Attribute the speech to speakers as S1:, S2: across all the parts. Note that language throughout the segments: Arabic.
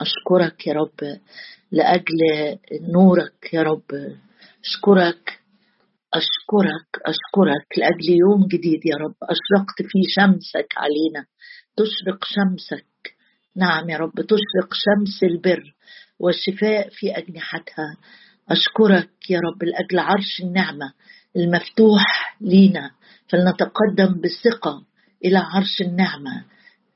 S1: أشكرك يا رب لأجل نورك يا رب. أشكرك أشكرك أشكرك لأجل يوم جديد يا رب. أشرقت فيه شمسك علينا تشرق شمسك. نعم يا رب تشرق شمس البر والشفاء في أجنحتها. أشكرك يا رب لأجل عرش النعمة المفتوح لينا. فلنتقدم بثقة إلى عرش النعمة.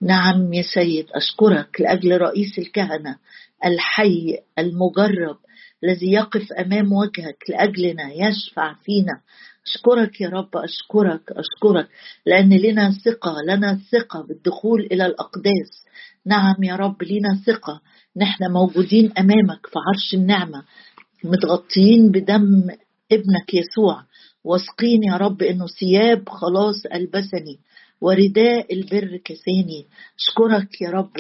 S1: نعم يا سيد أشكرك لأجل رئيس الكهنة الحي المجرب الذي يقف أمام وجهك لأجلنا يشفع فينا. أشكرك يا رب أشكرك أشكرك لأن لنا ثقة لنا ثقة بالدخول إلى الأقداس. نعم يا رب لنا ثقة. نحن موجودين أمامك في عرش النعمة متغطيين بدم ابنك يسوع. واثقين يا رب إنه ثياب خلاص ألبسني. ورداء البر كساني. اشكرك يا رب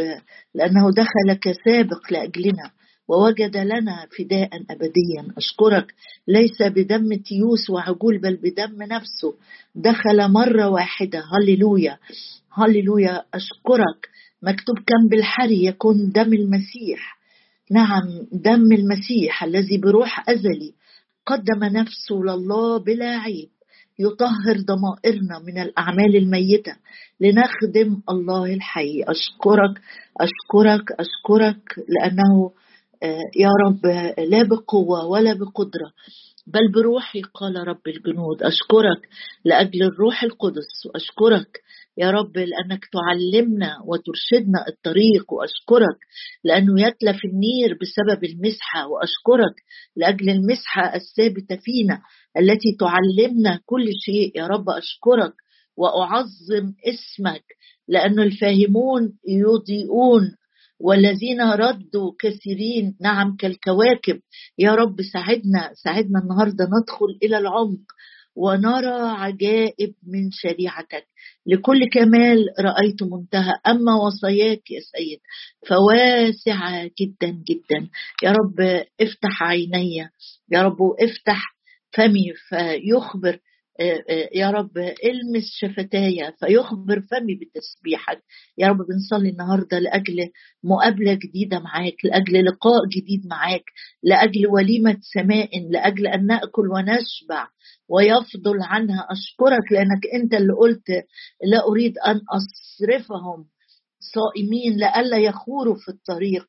S1: لأنه دخل كسابق لأجلنا ووجد لنا فداء أبديا. اشكرك ليس بدم تيوس وعجول بل بدم نفسه. دخل مرة واحدة هللويا هللويا. اشكرك مكتوب كم بالحري يكون دم المسيح. نعم دم المسيح الذي بروح أزلي. قدم نفسه لله بلا عيب. يطهر ضمائرنا من الأعمال الميتة. لنخدم الله الحي. أشكرك أشكرك أشكرك لأنه آه، يا رب لا بقوة ولا بقدرة بل بروحي قال رب الجنود. أشكرك لأجل الروح القدس. واشكرك يا رب لأنك تعلمنا وترشدنا الطريق وأشكرك لأنه يتلف النير بسبب المسحة وأشكرك لأجل المسحة الثابتة فينا التي تعلمنا كل شيء. يا رب أشكرك وأعظم اسمك لأن الفاهمون يضيئون والذين ردوا كثيرين. نعم كالكواكب. يا رب ساعدنا ساعدنا النهارده ندخل إلى العمق. ونرى عجائب من شريعتك. لكل كمال رأيت منتهى أما وصاياك يا سيد فواسعة جدا جدا. يا رب افتح عيني يا رب افتح فمي فيخبر يا رب المس شفتايا فيخبر فمي بتسبيحك. يا رب بنصلي النهارده لأجل مقابلة جديدة معاك لأجل لقاء جديد معاك لأجل وليمة سماء لأجل أن نأكل ونشبع ويفضل عنها. أشكرك لأنك أنت اللي قلت لا أريد أن أصرفهم صائمين لئلا يخوروا في الطريق.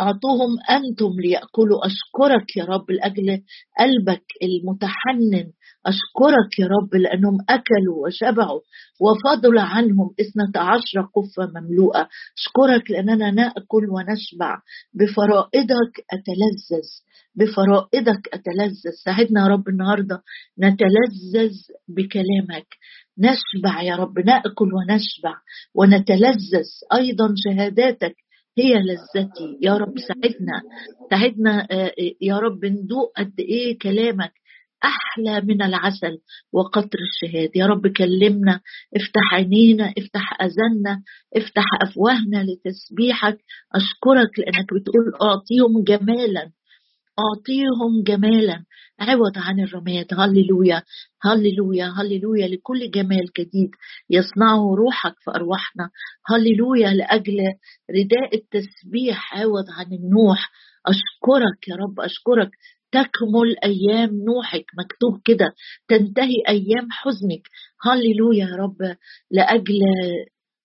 S1: أعطوهم أنتم ليأكلوا أشكرك يا رب لأجل قلبك المتحنن. أشكرك يا رب لأنهم أكلوا وشبعوا وفضل عنهم. اثنة عشر قفة مملوءة. أشكرك لأننا نأكل ونشبع. بفرائضك أتلذذ. بفرائضك أتلذذ. ساعدنا يا رب النهاردة. نتلذذ بكلامك. نشبع يا رب. نأكل ونشبع ونتلذذ. أيضا شهاداتك هي لذتي. يا رب ساعدنا. ساعدنا آه، يا رب ندوق قد إيه كلامك أحلى من العسل وقطر الشهاد. يا رب كلمنا افتح عينينا افتح أذاننا افتح أفواهنا لتسبيحك. أشكرك لأنك بتقول أعطيهم جمالا أعطيهم جمالا. عوض عن الرماد. هللويا هللويا هللويا لكل جمال جديد. يصنعه روحك في أرواحنا هللويا لأجل رداء التسبيح. عوض عن النوح. أشكرك يا رب أشكرك. تكمل أيام نوحك. مكتوب كده. تنتهي أيام حزنك. هللويا يا رب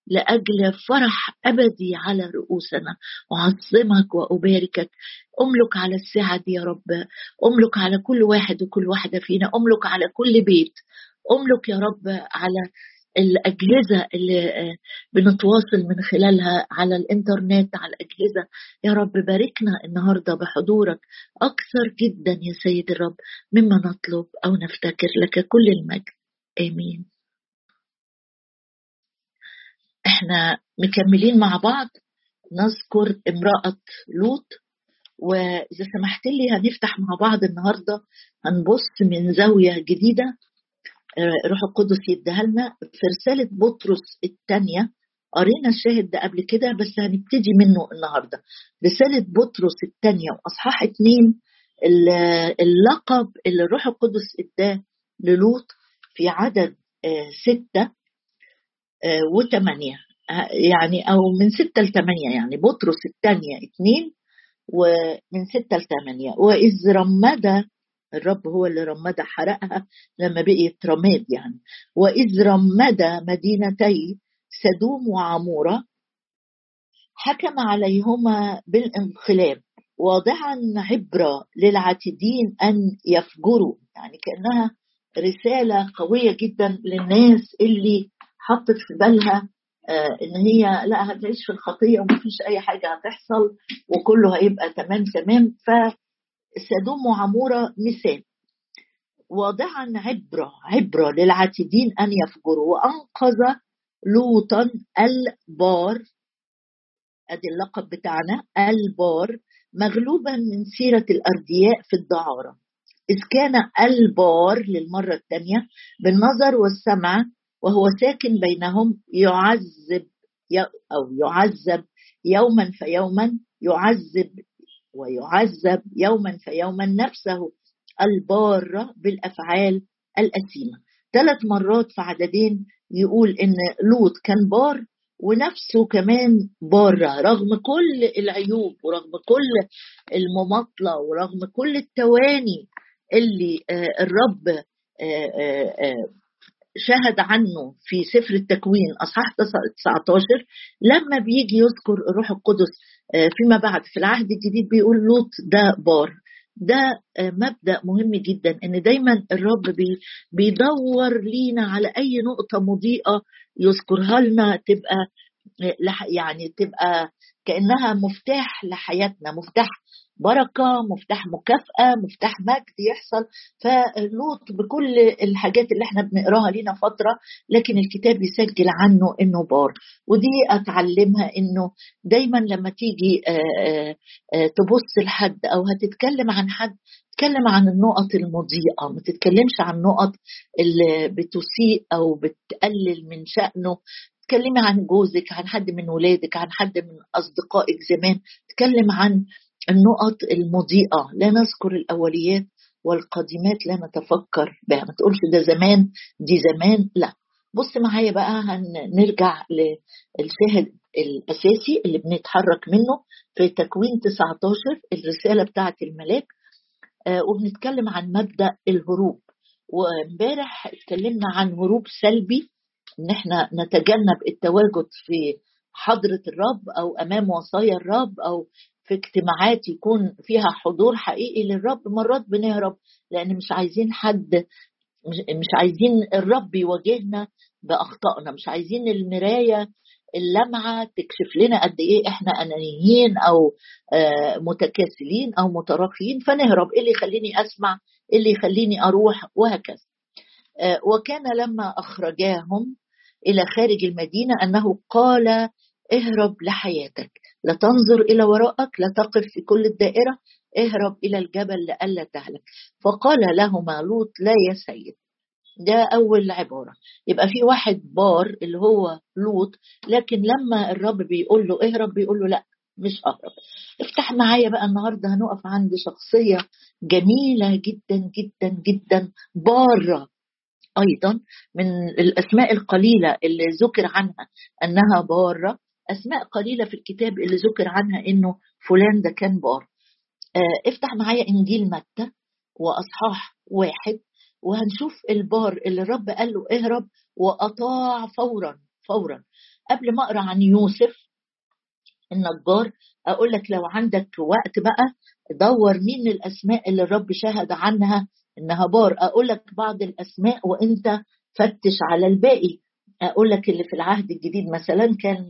S1: لأجل فرح أبدي على رؤوسنا. أعظمك وأباركك. أملك على السعه دي يا رب. أملك على كل واحد وكل واحدة فينا. أملك على كل بيت. أملك يا رب على الأجهزة اللي بنتواصل من خلالها على الإنترنت على الأجهزة. يا رب باركنا النهاردة بحضورك أكثر جدا يا سيد الرب. مما نطلب أو نفتكر لك كل المجد. آمين. إحنا مكملين مع بعض. نذكر امرأة لوط وإذا سمحت لي هنفتح مع بعض النهاردة. هنبص من زاوية جديدة. آه، روح القدس يديها لنا. في رسالة بطرس الثانية. قرينا الشاهد ده قبل كده بس هنبتدي منه النهارده. رسالة بطرس الثانية وأصحاح اتنين. اللقب اللي الروح القدس اداه للوط في عدد آه، ستة. وثمانية. يعني أو من ستة لثمانية يعني بطرس الثانية اثنين ومن ستة لثمانية وإذ رمد الرب هو اللي رمدها حرقها لما بقيت رماد يعني. وإذ رمد مدينتي سدوم وعمورة حكم عليهما بالانقلاب واضعا عبرة للعاتدين أن يفجروا. يعني كأنها رسالة قوية جدا للناس اللي حطت في بالها آه إن هي لا هتعيش في الخطية ومفيش أي حاجة هتحصل وكله هيبقى تمام تمام. فسدوم وعمورة مثال. واضعا عبرة عبرة للعاتدين أن يفجروا. وأنقذ لوطا البار أدي اللقب بتاعنا البار مغلوبا من سيرة الأردياء في الدعارة. إذ كان البار للمرة الثانية بالنظر والسمع وهو ساكن بينهم يعذب أو يعذب يوما فيوما يعذب ويعذب يوما فيوما نفسه البارة بالأفعال الأثيمة. ثلاث مرات في عددين يقول إن لوط كان بار ونفسه كمان بارة رغم كل العيوب ورغم كل المماطلة ورغم كل التواني اللي آه، الرب آه، آه، شهد عنه في سفر التكوين أصحاح 19 لما بيجي يذكر الروح القدس فيما بعد في العهد الجديد بيقول لوط ده بار. ده مبدأ مهم جدا إن دايما الرب بيدور لينا على أي نقطة مضيئة يذكرها لنا تبقى يعني تبقى كأنها مفتاح لحياتنا مفتاح بركة مفتاح مكافأة مفتاح مجد يحصل. فلوط بكل الحاجات اللي إحنا بنقراها لينا فترة لكن الكتاب يسجل عنه إنه بار. ودي أتعلمها إنه دايما لما تيجي تبص لحد أو هتتكلم عن حد تتكلم عن النقط المضيئة. ما تتكلمش عن النقط اللي بتسيء أو بتقلل من شأنه. تكلمي عن جوزك عن حد من ولادك عن حد من أصدقائك زمان. تكلم عن النقط المضيئة. لا نذكر الأوليات والقديمات لا نتفكر بها. ما تقولش ده زمان دي زمان لا. بص معايا بقى هنرجع للشاهد الأساسي اللي بنتحرك منه في تكوين 19 الرسالة بتاعة الملاك. آه وبنتكلم عن مبدأ الهروب. وامبارح اتكلمنا عن هروب سلبي. إن إحنا نتجنب التواجد في حضرة الرب أو أمام وصايا الرب أو في اجتماعات يكون فيها حضور حقيقي للرب مرات بنهرب لأن مش عايزين حد مش عايزين الرب يواجهنا بأخطائنا مش عايزين المراية اللمعة تكشف لنا قد إيه إحنا أنانيين أو آه، متكاسلين أو متراخيين فنهرب. إيه اللي يخليني أسمع؟ إيه اللي يخليني أروح؟ وهكذا. آه، وكان لما أخرجاهم إلى خارج المدينة أنه قال اهرب لحياتك. لا تنظر إلى وراءك لا تقف في كل الدائرة اهرب إلى الجبل لئلا تهلك. فقال لهما لوط لا يا سيد ده أول عبارة. يبقى في واحد بار اللي هو لوط لكن لما الرب بيقول له اهرب بيقول له لا مش أهرب. افتح معايا بقى النهارده هنقف عند شخصية جميلة جدا جدا جدا بارة أيضا من الأسماء القليلة اللي ذكر عنها أنها بارة. أسماء قليلة في الكتاب اللي ذكر عنها إنه فلان ده كان بار. آه، افتح معايا إنجيل متى وأصحاح واحد وهنشوف البار اللي الرب قال له اهرب وأطاع فورا فورا. قبل ما أقرأ عن يوسف النجار أقول لك لو عندك وقت بقى دور مين الأسماء اللي الرب شهد عنها إنها بار. أقول لك بعض الأسماء وإنت فتش على الباقي. أقول لك اللي في العهد الجديد مثلا كان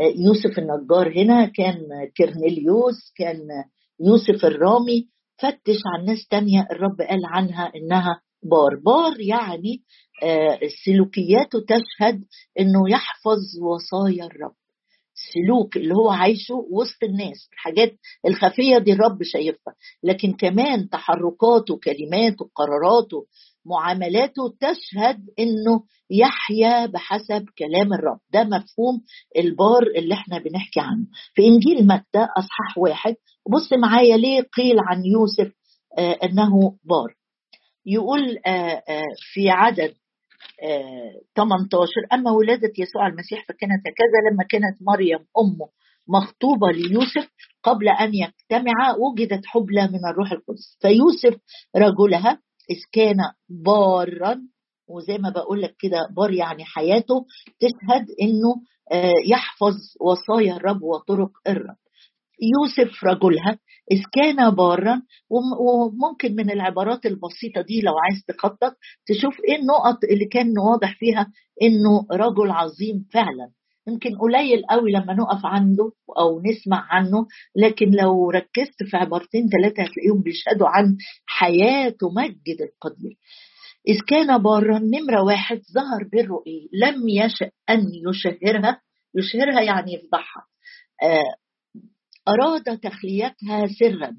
S1: يوسف النجار هنا كان كرنيليوس كان يوسف الرامي فتش عن ناس تانية الرب قال عنها إنها بار بار يعني آه، سلوكياته تشهد إنه يحفظ وصايا الرب. السلوك اللي هو عايشه وسط الناس الحاجات الخفية دي الرب شايفها. لكن كمان تحركاته كلماته قراراته معاملاته تشهد إنه يحيا بحسب كلام الرب. ده مفهوم البار اللي إحنا بنحكي عنه. في إنجيل متى أصحاح واحد بص معايا ليه قيل عن يوسف آه إنه بار. يقول آه آه في عدد 18 أما ولادة يسوع المسيح فكانت هكذا لما كانت مريم أمه مخطوبة ليوسف قبل أن يجتمعا وجدت حبلى من الروح القدس. فيوسف رجلها إذ كان بارا وزي ما بقول لك كده بار يعني حياته تشهد إنه آه، يحفظ وصايا الرب وطرق الرب. يوسف رجلها إذ كان بارا وممكن من العبارات البسيطة دي لو عايز تخطط تشوف إيه النقط اللي كان واضح فيها إنه رجل عظيم فعلا. يمكن قليل قوي لما نقف عنده أو نسمع عنه لكن لو ركزت في عبارتين ثلاثة هتلاقيهم بيشهدوا عن حياته مجد القدير إذ كان بارا نمرة واحد ظهر إيه؟ لم يشأ أن يشهرها يشهرها يعني يفضحها آه، أراد تخليتها سرا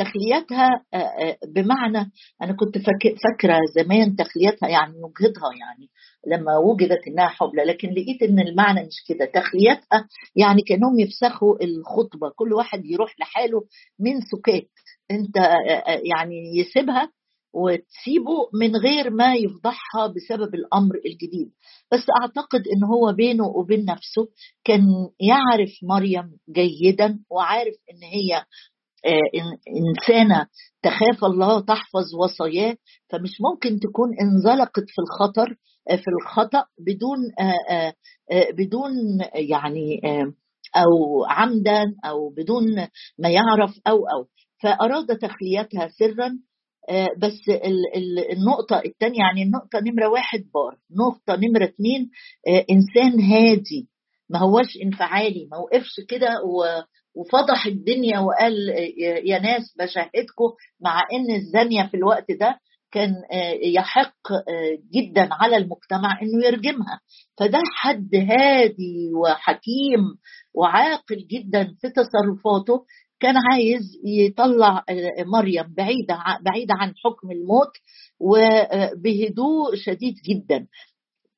S1: تخليتها آه، آه، بمعنى أنا كنت فاكرة زمان تخليتها يعني وجهتها يعني لما وجدت إنها حبلى لكن لقيت إن المعنى مش كده. تخليتها يعني كأنهم يفسخوا الخطبة كل واحد يروح لحاله من سكات. أنت يعني يسيبها وتسيبه من غير ما يفضحها بسبب الأمر الجديد. بس أعتقد إن هو بينه وبين نفسه كان يعرف مريم جيدا وعارف إن هي آه، إنسانة تخاف الله تحفظ وصاياه فمش ممكن تكون انزلقت في الخطر آه، في الخطأ بدون آه، بدون يعني أو عمدا أو بدون ما يعرف أو أو. فأراد تخليتها سرا بس النقطة الثانية يعني النقطة نمرة واحد بار نقطة نمرة اثنين إنسان هادي ما هوش انفعالي ما وقفش كده وفضح الدنيا وقال يا ناس بشاهدكم مع إن الزانية في الوقت ده كان يحق جدا على المجتمع إنه يرجمها. فده حد هادي وحكيم وعاقل جدا في تصرفاته كان عايز يطلع مريم بعيدة بعيدة عن حكم الموت وبهدوء شديد جدا.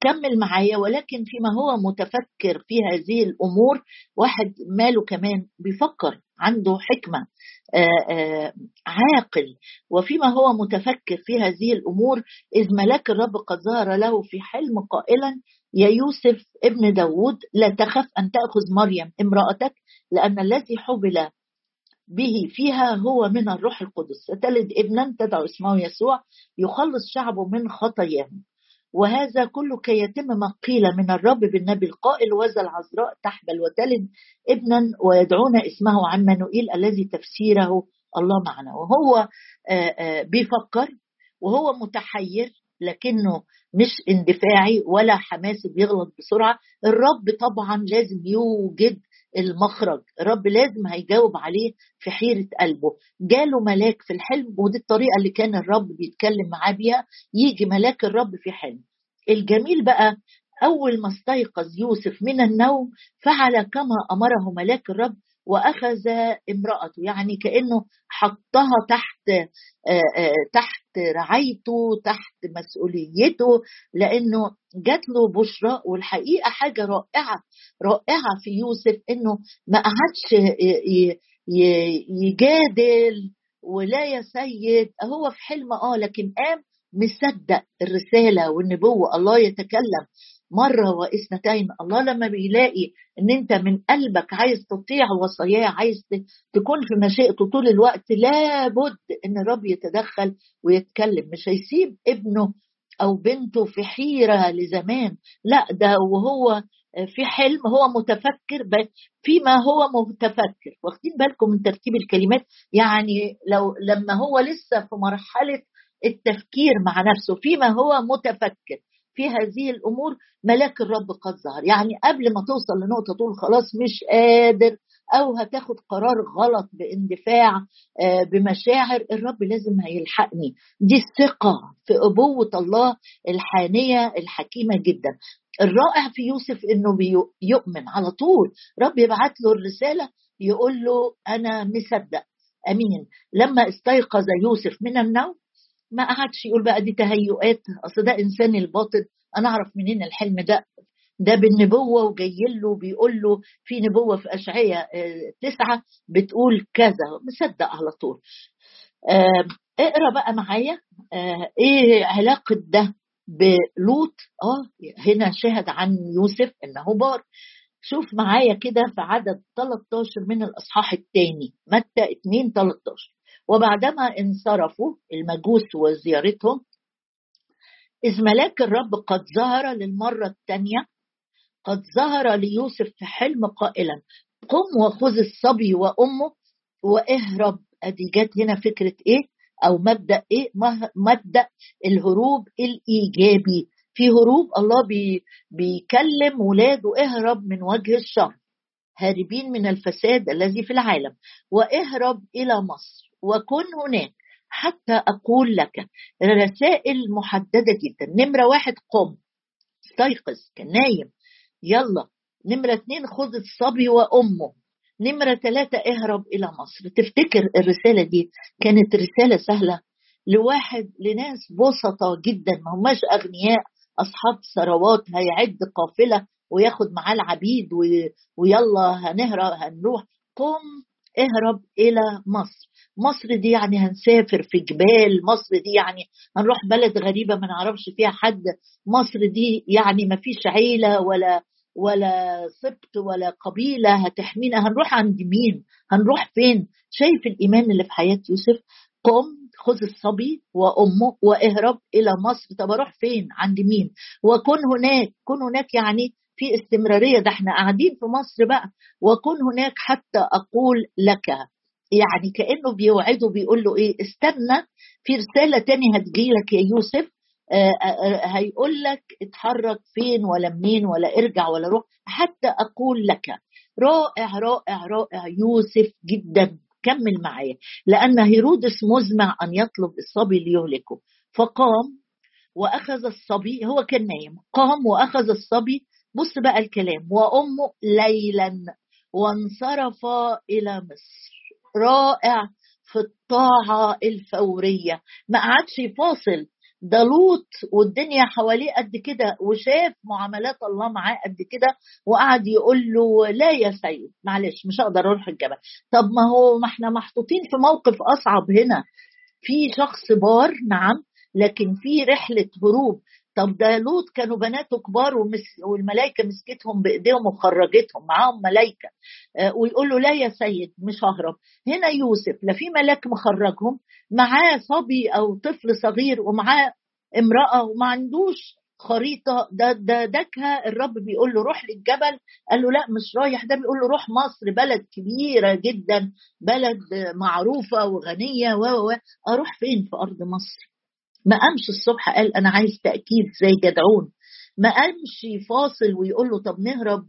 S1: كمل معايا ولكن فيما هو متفكر في هذه الأمور واحد ماله كمان بيفكر عنده حكمة آآ آآ عاقل. وفيما هو متفكر في هذه الأمور إذ ملاك الرب قد ظهر له في حلم قائلا يا يوسف ابن داود لا تخف أن تأخذ مريم امرأتك لأن الذي حبل به فيها هو من الروح القدس. ستلد ابنا تدعو اسمه يسوع يخلص شعبه من خطاياهم وهذا كله كي يتم ما قيل من الرب بالنبي القائل وذا العذراء تحبل وتلد ابنا ويدعون اسمه عمانوئيل الذي تفسيره الله معنا. وهو بيفكر وهو متحير لكنه مش اندفاعي ولا حماسي بيغلط بسرعة. الرب طبعا لازم يوجد المخرج. الرب لازم هيجاوب عليه في حيرة قلبه. جاله ملاك في الحلم ودي الطريقة اللي كان الرب بيتكلم معاه بيها. يجي ملاك الرب في حلم. الجميل بقى أول ما استيقظ يوسف من النوم فعل كما أمره ملاك الرب وأخذ امرأته يعني كأنه حطها تحت تحت رعايته تحت مسؤوليته لأنه جات له بشرى والحقيقة حاجة رائعة رائعة في يوسف إنه ما قعدش يجادل ولا يا سيد هو في حلم آه لكن قام مصدق الرسالة والنبوة الله يتكلم. مرة واثنتين الله لما بيلاقي إن أنت من قلبك عايز تطيع وصاياه عايز تكون في مشيئته طول الوقت لابد إن الرب يتدخل ويتكلم. مش هيسيب ابنه أو بنته في حيرة لزمان لا ده وهو في حلم هو متفكر فيما هو متفكر. واخدين بالكم من ترتيب الكلمات؟ يعني لو لما هو لسه في مرحلة التفكير مع نفسه فيما هو متفكر. في هذه الأمور ملاك الرب قد ظهر يعني قبل ما توصل لنقطة تقول خلاص مش قادر أو هتاخد قرار غلط باندفاع آه، بمشاعر الرب لازم هيلحقني. دي الثقه في أبوة الله الحانية الحكيمة جدا. الرائع في يوسف إنه بيؤمن على طول. رب يبعت له الرسالة يقول له أنا مصدق. أمين. لما استيقظ يوسف من النوم ما قعدش يقول بقى دي تهيؤات. أصل ده إنسان الباطن. أنا أعرف منين الحلم ده؟ ده بالنبوة وجاي له بيقول له في نبوة في اشعياء آه، تسعة بتقول كذا. مصدق على طول. اقرأ بقى معايا. آه، إيه علاقة ده بلوط؟ آه هنا شهد عن يوسف إنه بار. شوف معايا كده في عدد 13 من الأصحاح الثاني متى 2 13 وبعدما انصرفوا المجوس وزيارتهم إذ ملاك الرب قد ظهر للمرة الثانية قد ظهر ليوسف في حلم قائلا قم وخذ الصبي وأمه وإهرب. أدي جت هنا فكرة إيه؟ أو مبدأ إيه؟ مبدأ الهروب الإيجابي. في هروب الله بي بيكلم ولاده إهرب من وجه الشر هاربين من الفساد الذي في العالم وإهرب إلى مصر. وكن هناك. حتى أقول لك رسائل محددة جدا. نمرة واحد قم. استيقظ كان نايم يلا. نمرة اتنين خذ الصبي وأمه. نمرة ثلاثة اهرب إلى مصر. تفتكر الرسالة دي كانت رسالة سهلة؟ لواحد لناس بسطة جدا. ما هماش أغنياء. أصحاب ثروات. هيعد قافلة وياخد معاه العبيد ويلا هنهرب هنروح. قم. اهرب إلى مصر. مصر دي يعني هنسافر في جبال مصر دي يعني هنروح بلد غريبة ما نعرفش فيها حد. مصر دي يعني ما فيش عيلة ولا ولا سبط ولا قبيلة هتحمينا. هنروح عند مين؟ هنروح فين؟ شايف الإيمان اللي في حياة يوسف؟ قم خذ الصبي وأمه واهرب إلى مصر. طب أروح فين؟ عند مين؟ وكن هناك. كن هناك يعني في استمرارية ده إحنا قاعدين في مصر بقى وكن هناك حتى أقول لك. يعني كأنه بيوعده بيقول له إيه استنى في رسالة تاني هتجيلك يا يوسف. آه، آه، آه، هيقول لك اتحرك فين ولا منين ولا ارجع ولا روح حتى أقول لك. رائع رائع رائع يوسف جدا. كمل معايا. لأن هيرودس مزمع أن يطلب الصبي ليهلكه. فقام وأخذ الصبي هو كان نايم قام وأخذ الصبي بص بقى الكلام. وامه ليلا وانصرف إلى مصر. رائع في الطاعة الفورية. ما قعدش يفاصل ده لوط والدنيا حواليه قد كده. وشاف معاملات الله معاه قد كده. وقعد يقول له لا يا سيد. معلش مش هقدر أروح الجبل. طب ما هو ما إحنا محطوطين في موقف أصعب هنا. في شخص بار نعم لكن في رحلة هروب. طب ده لوط كانوا بناته كبار ومس والملائكة مسكتهم بإيديهم وخرجتهم معاهم ملائكة. آه، ويقول له لا يا سيد مش ههرب. هنا يوسف لا في ملاك مخرجهم معاه صبي أو طفل صغير ومعاه امرأة وما عندوش خريطة. ده ده دكها الرب بيقول له روح للجبل. قال له لا مش رايح. ده بيقول له روح مصر بلد كبيرة جدا بلد معروفة وغنية و أروح فين في أرض مصر؟ ما قامش الصبح قال أنا عايز تأكيد زي جدعون. ما قامش فاصل ويقول له طب نهرب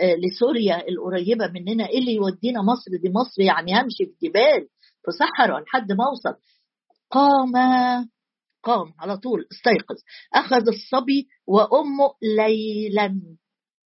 S1: آه، لسوريا القريبة مننا إيه اللي يودينا مصر؟ دي مصر يعني همشي في جبال في صحراء لحد ما أوصل. قام قام على طول استيقظ. أخذ الصبي وأمه ليلا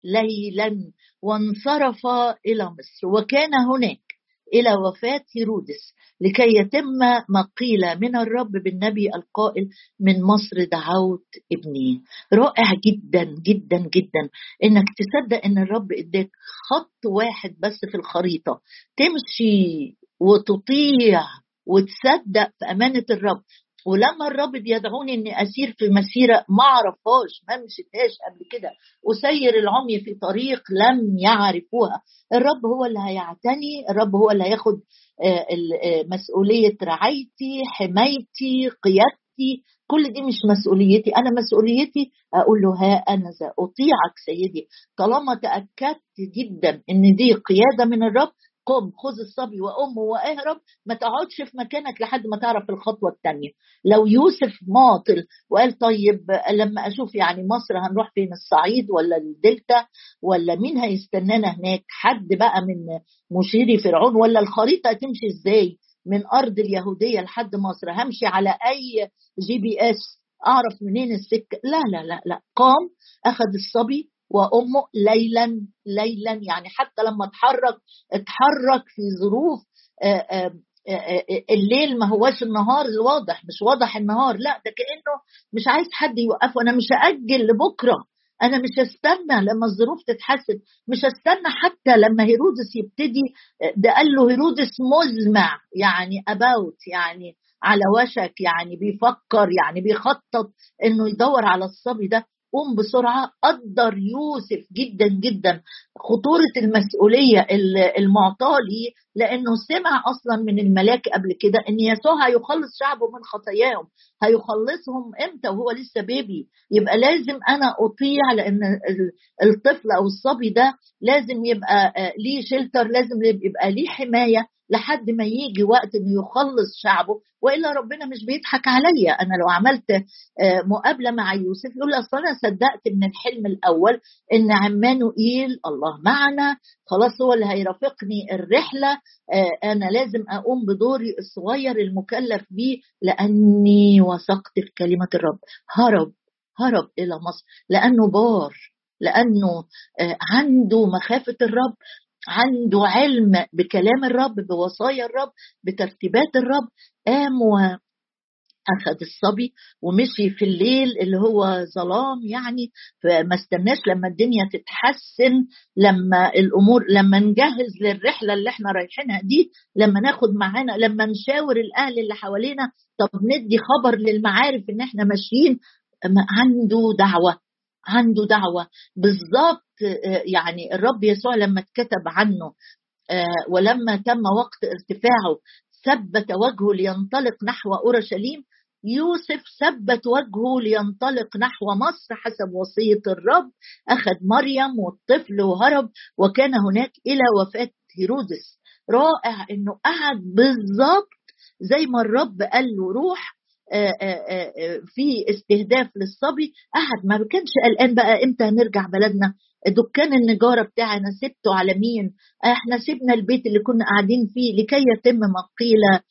S1: ليلا وانصرف إلى مصر. وكان هناك إلى وفاة هيرودس لكي يتم ما قيل من الرب بالنبي القائل من مصر دعوت ابني. رائع جدا جدا جدا. إنك تصدق إن الرب إداك خط واحد بس في الخريطة. تمشي وتطيع وتصدق في أمانة الرب. ولما الرب بيدعوني إني أسير في مسيرة ما أعرفهاش ما مشيتهاش قبل كده اسير العمي في طريق لم يعرفوها الرب هو اللي هيعتني الرب هو اللي هياخد آه، آه، مسؤولية رعايتي حمايتي قيادتي كل دي مش مسؤوليتي أنا مسؤوليتي أقول له ها أنا اطيعك سيدي. طالما تأكدت جدا إن دي قيادة من الرب قم خذ الصبي وامه واهرب. ما تقعدش في مكانك لحد ما تعرف الخطوة الثانية لو يوسف ماطل وقال طيب لما أشوف يعني مصر هنروح فين الصعيد ولا الدلتا ولا مين هيستنانا هناك؟ حد بقى من مشيري فرعون ولا الخريطة هتمشي إزاي؟ من أرض اليهودية لحد مصر. همشي على أي GPS؟ أعرف منين السكة؟ لا لا لا لا. قام أخذ الصبي وأمه ليلا ليلا. يعني حتى لما اتحرك اتحرك في ظروف آه، آه، آه، الليل ما هواش النهار الواضح. مش واضح النهار لا ده كأنه مش عايز حد يوقفه. أنا مش هأجل لبكرة. أنا مش هستنى لما الظروف تتحسن. مش هستنى حتى لما هيرودس يبتدي ده قال له هيرودس مزمع يعني اباوت يعني على وشك يعني بيفكر يعني بيخطط إنه يدور على الصبي ده. قوم بسرعة قدر يوسف جدا جدا خطورة المسؤولية المعطاة ليه لأنه سمع أصلا من الملاك قبل كده أن يسوع هيخلص شعبه من خطاياهم. هيخلصهم إمتى وهو لسه بيبي يبقى لازم أنا أطيع لأن الطفل أو الصبي ده لازم يبقى آه، ليه شلتر لازم يبقى ليه حماية. لحد ما يجي وقت إنه يخلص شعبه وإلا ربنا مش بيضحك عليا. أنا لو عملت آه، مقابلة مع يوسف يقول أصل أنا صدقت من الحلم الأول إن عمانوئيل الله معنا خلاص هو اللي هيرافقني الرحلة آه، أنا لازم أقوم بدوري الصغير المكلف بيه لأني وثقت في كلمة الرب. هرب هرب إلى مصر لأنه بار لأنه آه، عنده مخافة الرب. عنده علم بكلام الرب بوصايا الرب بترتيبات الرب. قام أخذ الصبي ومشي في الليل اللي هو ظلام يعني فما استناش لما الدنيا تتحسن لما الأمور لما نجهز للرحلة اللي إحنا رايحينها دي لما ناخد معانا لما نشاور الأهل اللي حوالينا طب ندي خبر للمعارف إن إحنا ماشيين. عنده دعوة عنده دعوة. بالظبط يعني الرب يسوع لما اتكتب عنه آه، ولما تم وقت ارتفاعه ثبت وجهه لينطلق نحو أورشليم يوسف ثبت وجهه لينطلق نحو مصر حسب وصية الرب أخذ مريم والطفل وهرب وكان هناك إلى وفاة هيرودس. رائع إنه قعد بالظبط زي ما الرب قال له روح آه، آه، في استهداف للصبي قعد ما كانش قلقان بقى إمتى هنرجع بلدنا؟ دكان النجارة بتاعنا سبته على مين؟ إحنا سيبنا البيت اللي كنا قاعدين فيه لكي يتم ما قيل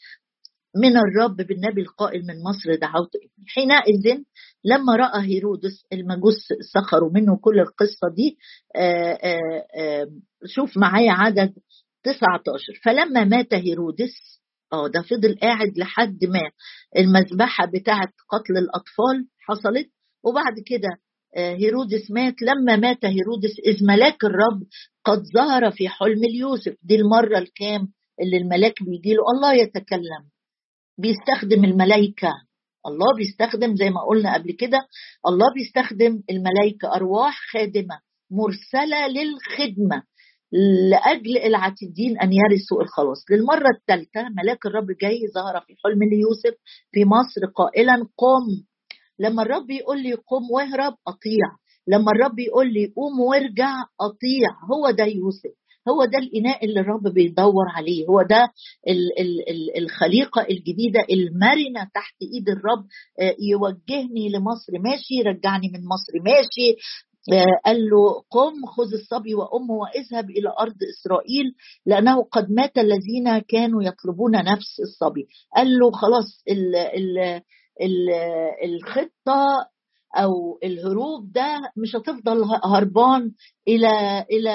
S1: من الرب بالنبي القائل من مصر دعوت ابني حينئذ لما رأى هيرودس المجوس سخروا منه كل القصة دي آآ آه، آآ آه، شوف معايا عدد 19 فلما مات هيرودس آه ده فضل قاعد لحد ما المذبحة بتاعت قتل الأطفال حصلت وبعد كده آه، هيرودس مات. لما مات هيرودس إذ ملاك الرب قد ظهر في حلم ليوسف دي المرة الكام اللي الملاك بيجي له الله يتكلم. بيستخدم الملائكة. الله بيستخدم زي ما قلنا قبل كده. الله بيستخدم الملائكة أرواح خادمة مرسلة للخدمة لأجل العتيدين أن يرثوا الخلاص. للمرة الثالثة ملاك الرب جاي ظهر في حلم ليوسف في مصر قائلا قم. لما الرب يقول لي قم واهرب أطيع. لما الرب يقول لي قوم وارجع أطيع. هو ده يوسف. هو ده الإناء اللي الرب بيدور عليه. هو ده ال ال ال الخليقة الجديدة المرنة تحت إيد الرب. آه، يوجهني لمصر. ماشي رجعني من مصر. ماشي. آه، قال له قم خذ الصبي وامه واذهب إلى أرض إسرائيل لأنه قد مات الذين كانوا يطلبون نفس الصبي. قال له خلاص ال ال الخطة أو الهروب ده مش هتفضل هربان إلى إلى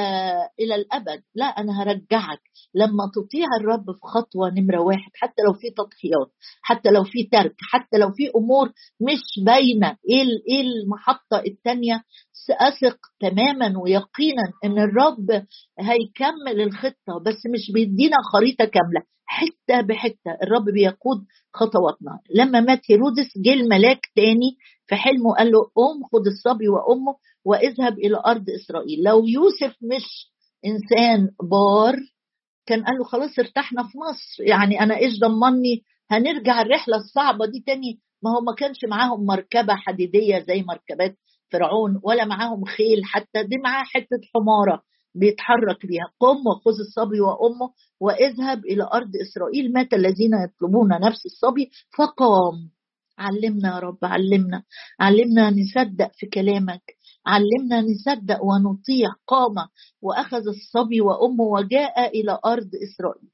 S1: إلى الأبد. لا أنا هرجعك. لما تطيع الرب في خطوة نمرة واحد حتى لو في تضحيات حتى لو في ترك حتى لو في أمور مش باينة إيه إيه المحطة الثانية اثق تماما ويقينا إن الرب هيكمل الخطة بس مش بيدينا خريطة كاملة. حتة بحتة الرب بيقود خطواتنا. لما مات هيرودس جه الملاك تاني في حلمه قال له قوم خد الصبي وأمه واذهب إلى أرض إسرائيل. لو يوسف مش إنسان بار كان قال له خلاص ارتحنا في مصر يعني أنا إيش ضمني؟ هنرجع الرحلة الصعبة دي تاني. ما هو ما كانش معاهم مركبة حديدية زي مركبات فرعون ولا معاهم خيل حتى دي معاه حتة حمارة بيتحرك بيها. قم وخذ الصبي وأمه واذهب إلى أرض إسرائيل مات الذين يطلبون نفس الصبي فقام. علمنا يا رب علمنا علمنا نصدق في كلامك علمنا نصدق ونطيع قام وأخذ الصبي وأمه وجاء إلى أرض إسرائيل.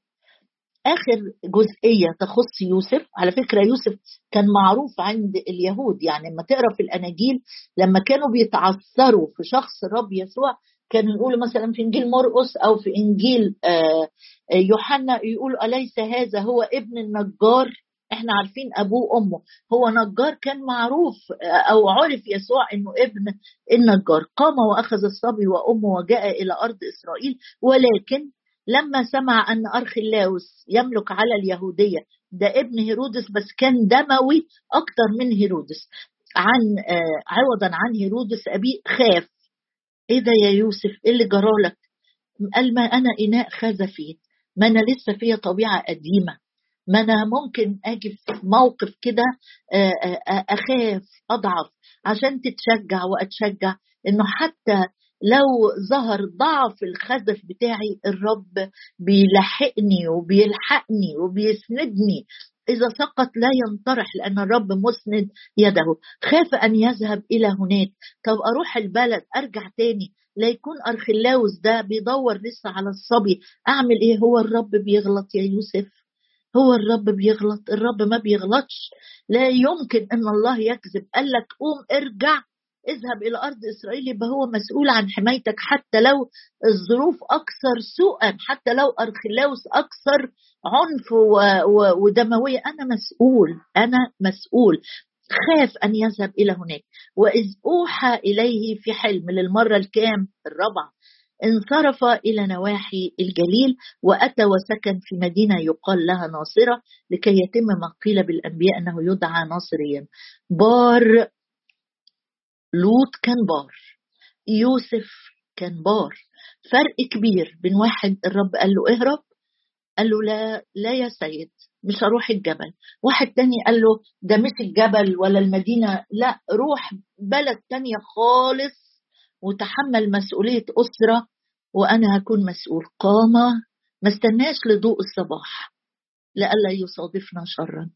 S1: آخر جزئية تخص يوسف على فكرة يوسف كان معروف عند اليهود يعني لما تقرأ في الأناجيل لما كانوا بيتعثروا في شخص الرب يسوع كانوا يقولوا مثلا في إنجيل مرقس أو في إنجيل آه، يوحنا يقولوا أليس هذا هو ابن النجار؟ إحنا عارفين ابوه وامه. هو نجار كان معروف أو عرف يسوع انه ابن النجار. قام واخذ الصبي وامه وجاء إلى ارض اسرائيل ولكن لما سمع أن أرخلاوس يملك على اليهودية ده ابن هيرودس بس كان دموي أكتر من هيرودس. عن آه عوضا عن هيرودس أبيه خاف. إيه ده يا يوسف إيه اللي جرالك؟ قال ما أنا إناء خزفي ما أنا لسه فيا طبيعة قديمة. ما أنا ممكن أجي في موقف كده آه، آه، أخاف أضعف عشان تتشجع وأتشجع إنه حتى لو ظهر ضعف الخزف بتاعي الرب بيلحقني وبيلحقني وبيسندني. إذا سقط لا ينطرح لأن الرب مسند يده. خاف أن يذهب إلى هناك. طب أروح البلد أرجع تاني. لا يكون أرخلاوس ده بيدور لسه على الصبي. أعمل إيه؟ هو الرب بيغلط يا يوسف. هو الرب بيغلط الرب ما بيغلطش. لا يمكن أن الله يكذب. قال لك قوم ارجع اذهب إلى أرض إسرائيل يبقى هو مسؤول عن حمايتك. حتى لو الظروف أكثر سوءا حتى لو ارخلاوس أكثر عنف ودموية أنا مسؤول أنا مسؤول. خاف أن يذهب إلى هناك. وإذ أوحى إليه في حلم للمرة الكام الرابعة انصرف إلى نواحي الجليل وأتى وسكن في مدينة يقال لها ناصرة لكي يتم ما قيل بالأنبياء أنه يدعى ناصريا بار لوط كان بار يوسف كان بار. فرق كبير بين واحد الرب قال له اهرب قال له لا لا يا سيد مش هروح الجبل. واحد تاني قال له ده مش الجبل ولا المدينة لا روح بلد تانية خالص وتحمل مسؤولية أسرة وأنا هكون مسؤول. قام ما استناش لضوء الصباح. لئلا يصادفنا شرا.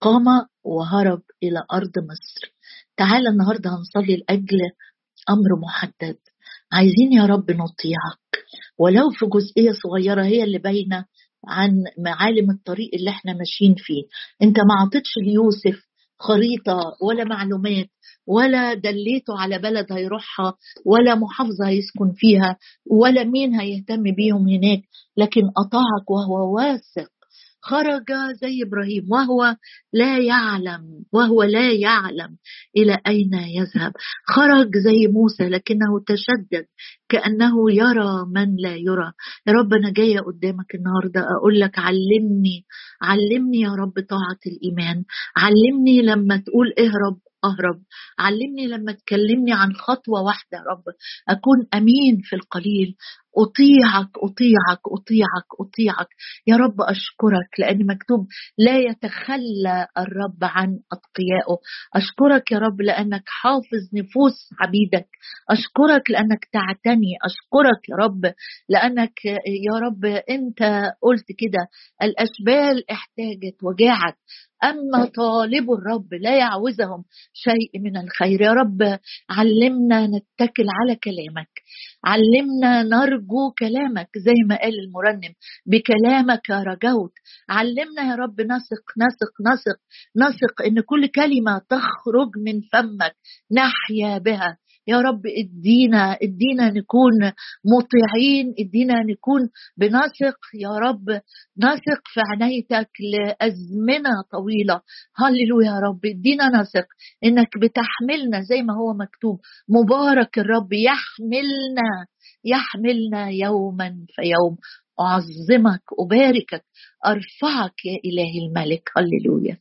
S1: قام وهرب إلى أرض مصر. تعالى النهاردة هنصلي لأجل أمر محدد. عايزين يا رب نطيعك. ولو في جزئية صغيرة هي اللي باينة عن معالم الطريق اللي إحنا ماشيين فيه. أنت ما عطيتش ليوسف خريطة ولا معلومات. ولا دليته على بلد هيروحها ولا محافظة هيسكن فيها ولا مين هيهتم بيهم هناك لكن أطاعك وهو واثق. خرج زي إبراهيم وهو لا يعلم وهو لا يعلم إلى أين يذهب. خرج زي موسى لكنه تشدد كأنه يرى من لا يرى. يا رب أنا جاية قدامك النهارده أقول لك علمني علمني يا رب طاعة الإيمان. علمني لما تقول اهرب اهرب علمني لما تكلمني عن خطوة واحدة يا رب. أكون أمين في القليل. أطيعك أطيعك أطيعك أطيعك. يا رب أشكرك لأن مكتوب لا يتخلى الرب عن أتقيائه. أشكرك يا رب لأنك حافظ نفوس عبيدك. أشكرك لأنك تعتني. أشكرك يا رب لأنك يا رب أنت قلت كده. الأشبال احتاجت وجاعت. أما طالب الرب لا يعوزهم شيء من الخير. يا رب علمنا نتكل على كلامك. علمنا نرجو كلامك زي ما قال المرنم بكلامك رجوت. علمنا يا رب نثق نثق نثق نثق إن كل كلمة تخرج من فمك نحيا بها. يا رب ادينا ادينا نكون مطيعين ادينا نكون بنثق يا رب نثق في عنايتك لأزمنة طويلة. هللويا يا رب ادينا نثق إنك بتحملنا زي ما هو مكتوب. مبارك الرب يحملنا يحملنا يوما فيوم أعظمك أباركك أرفعك يا الهي الملك. هللويا.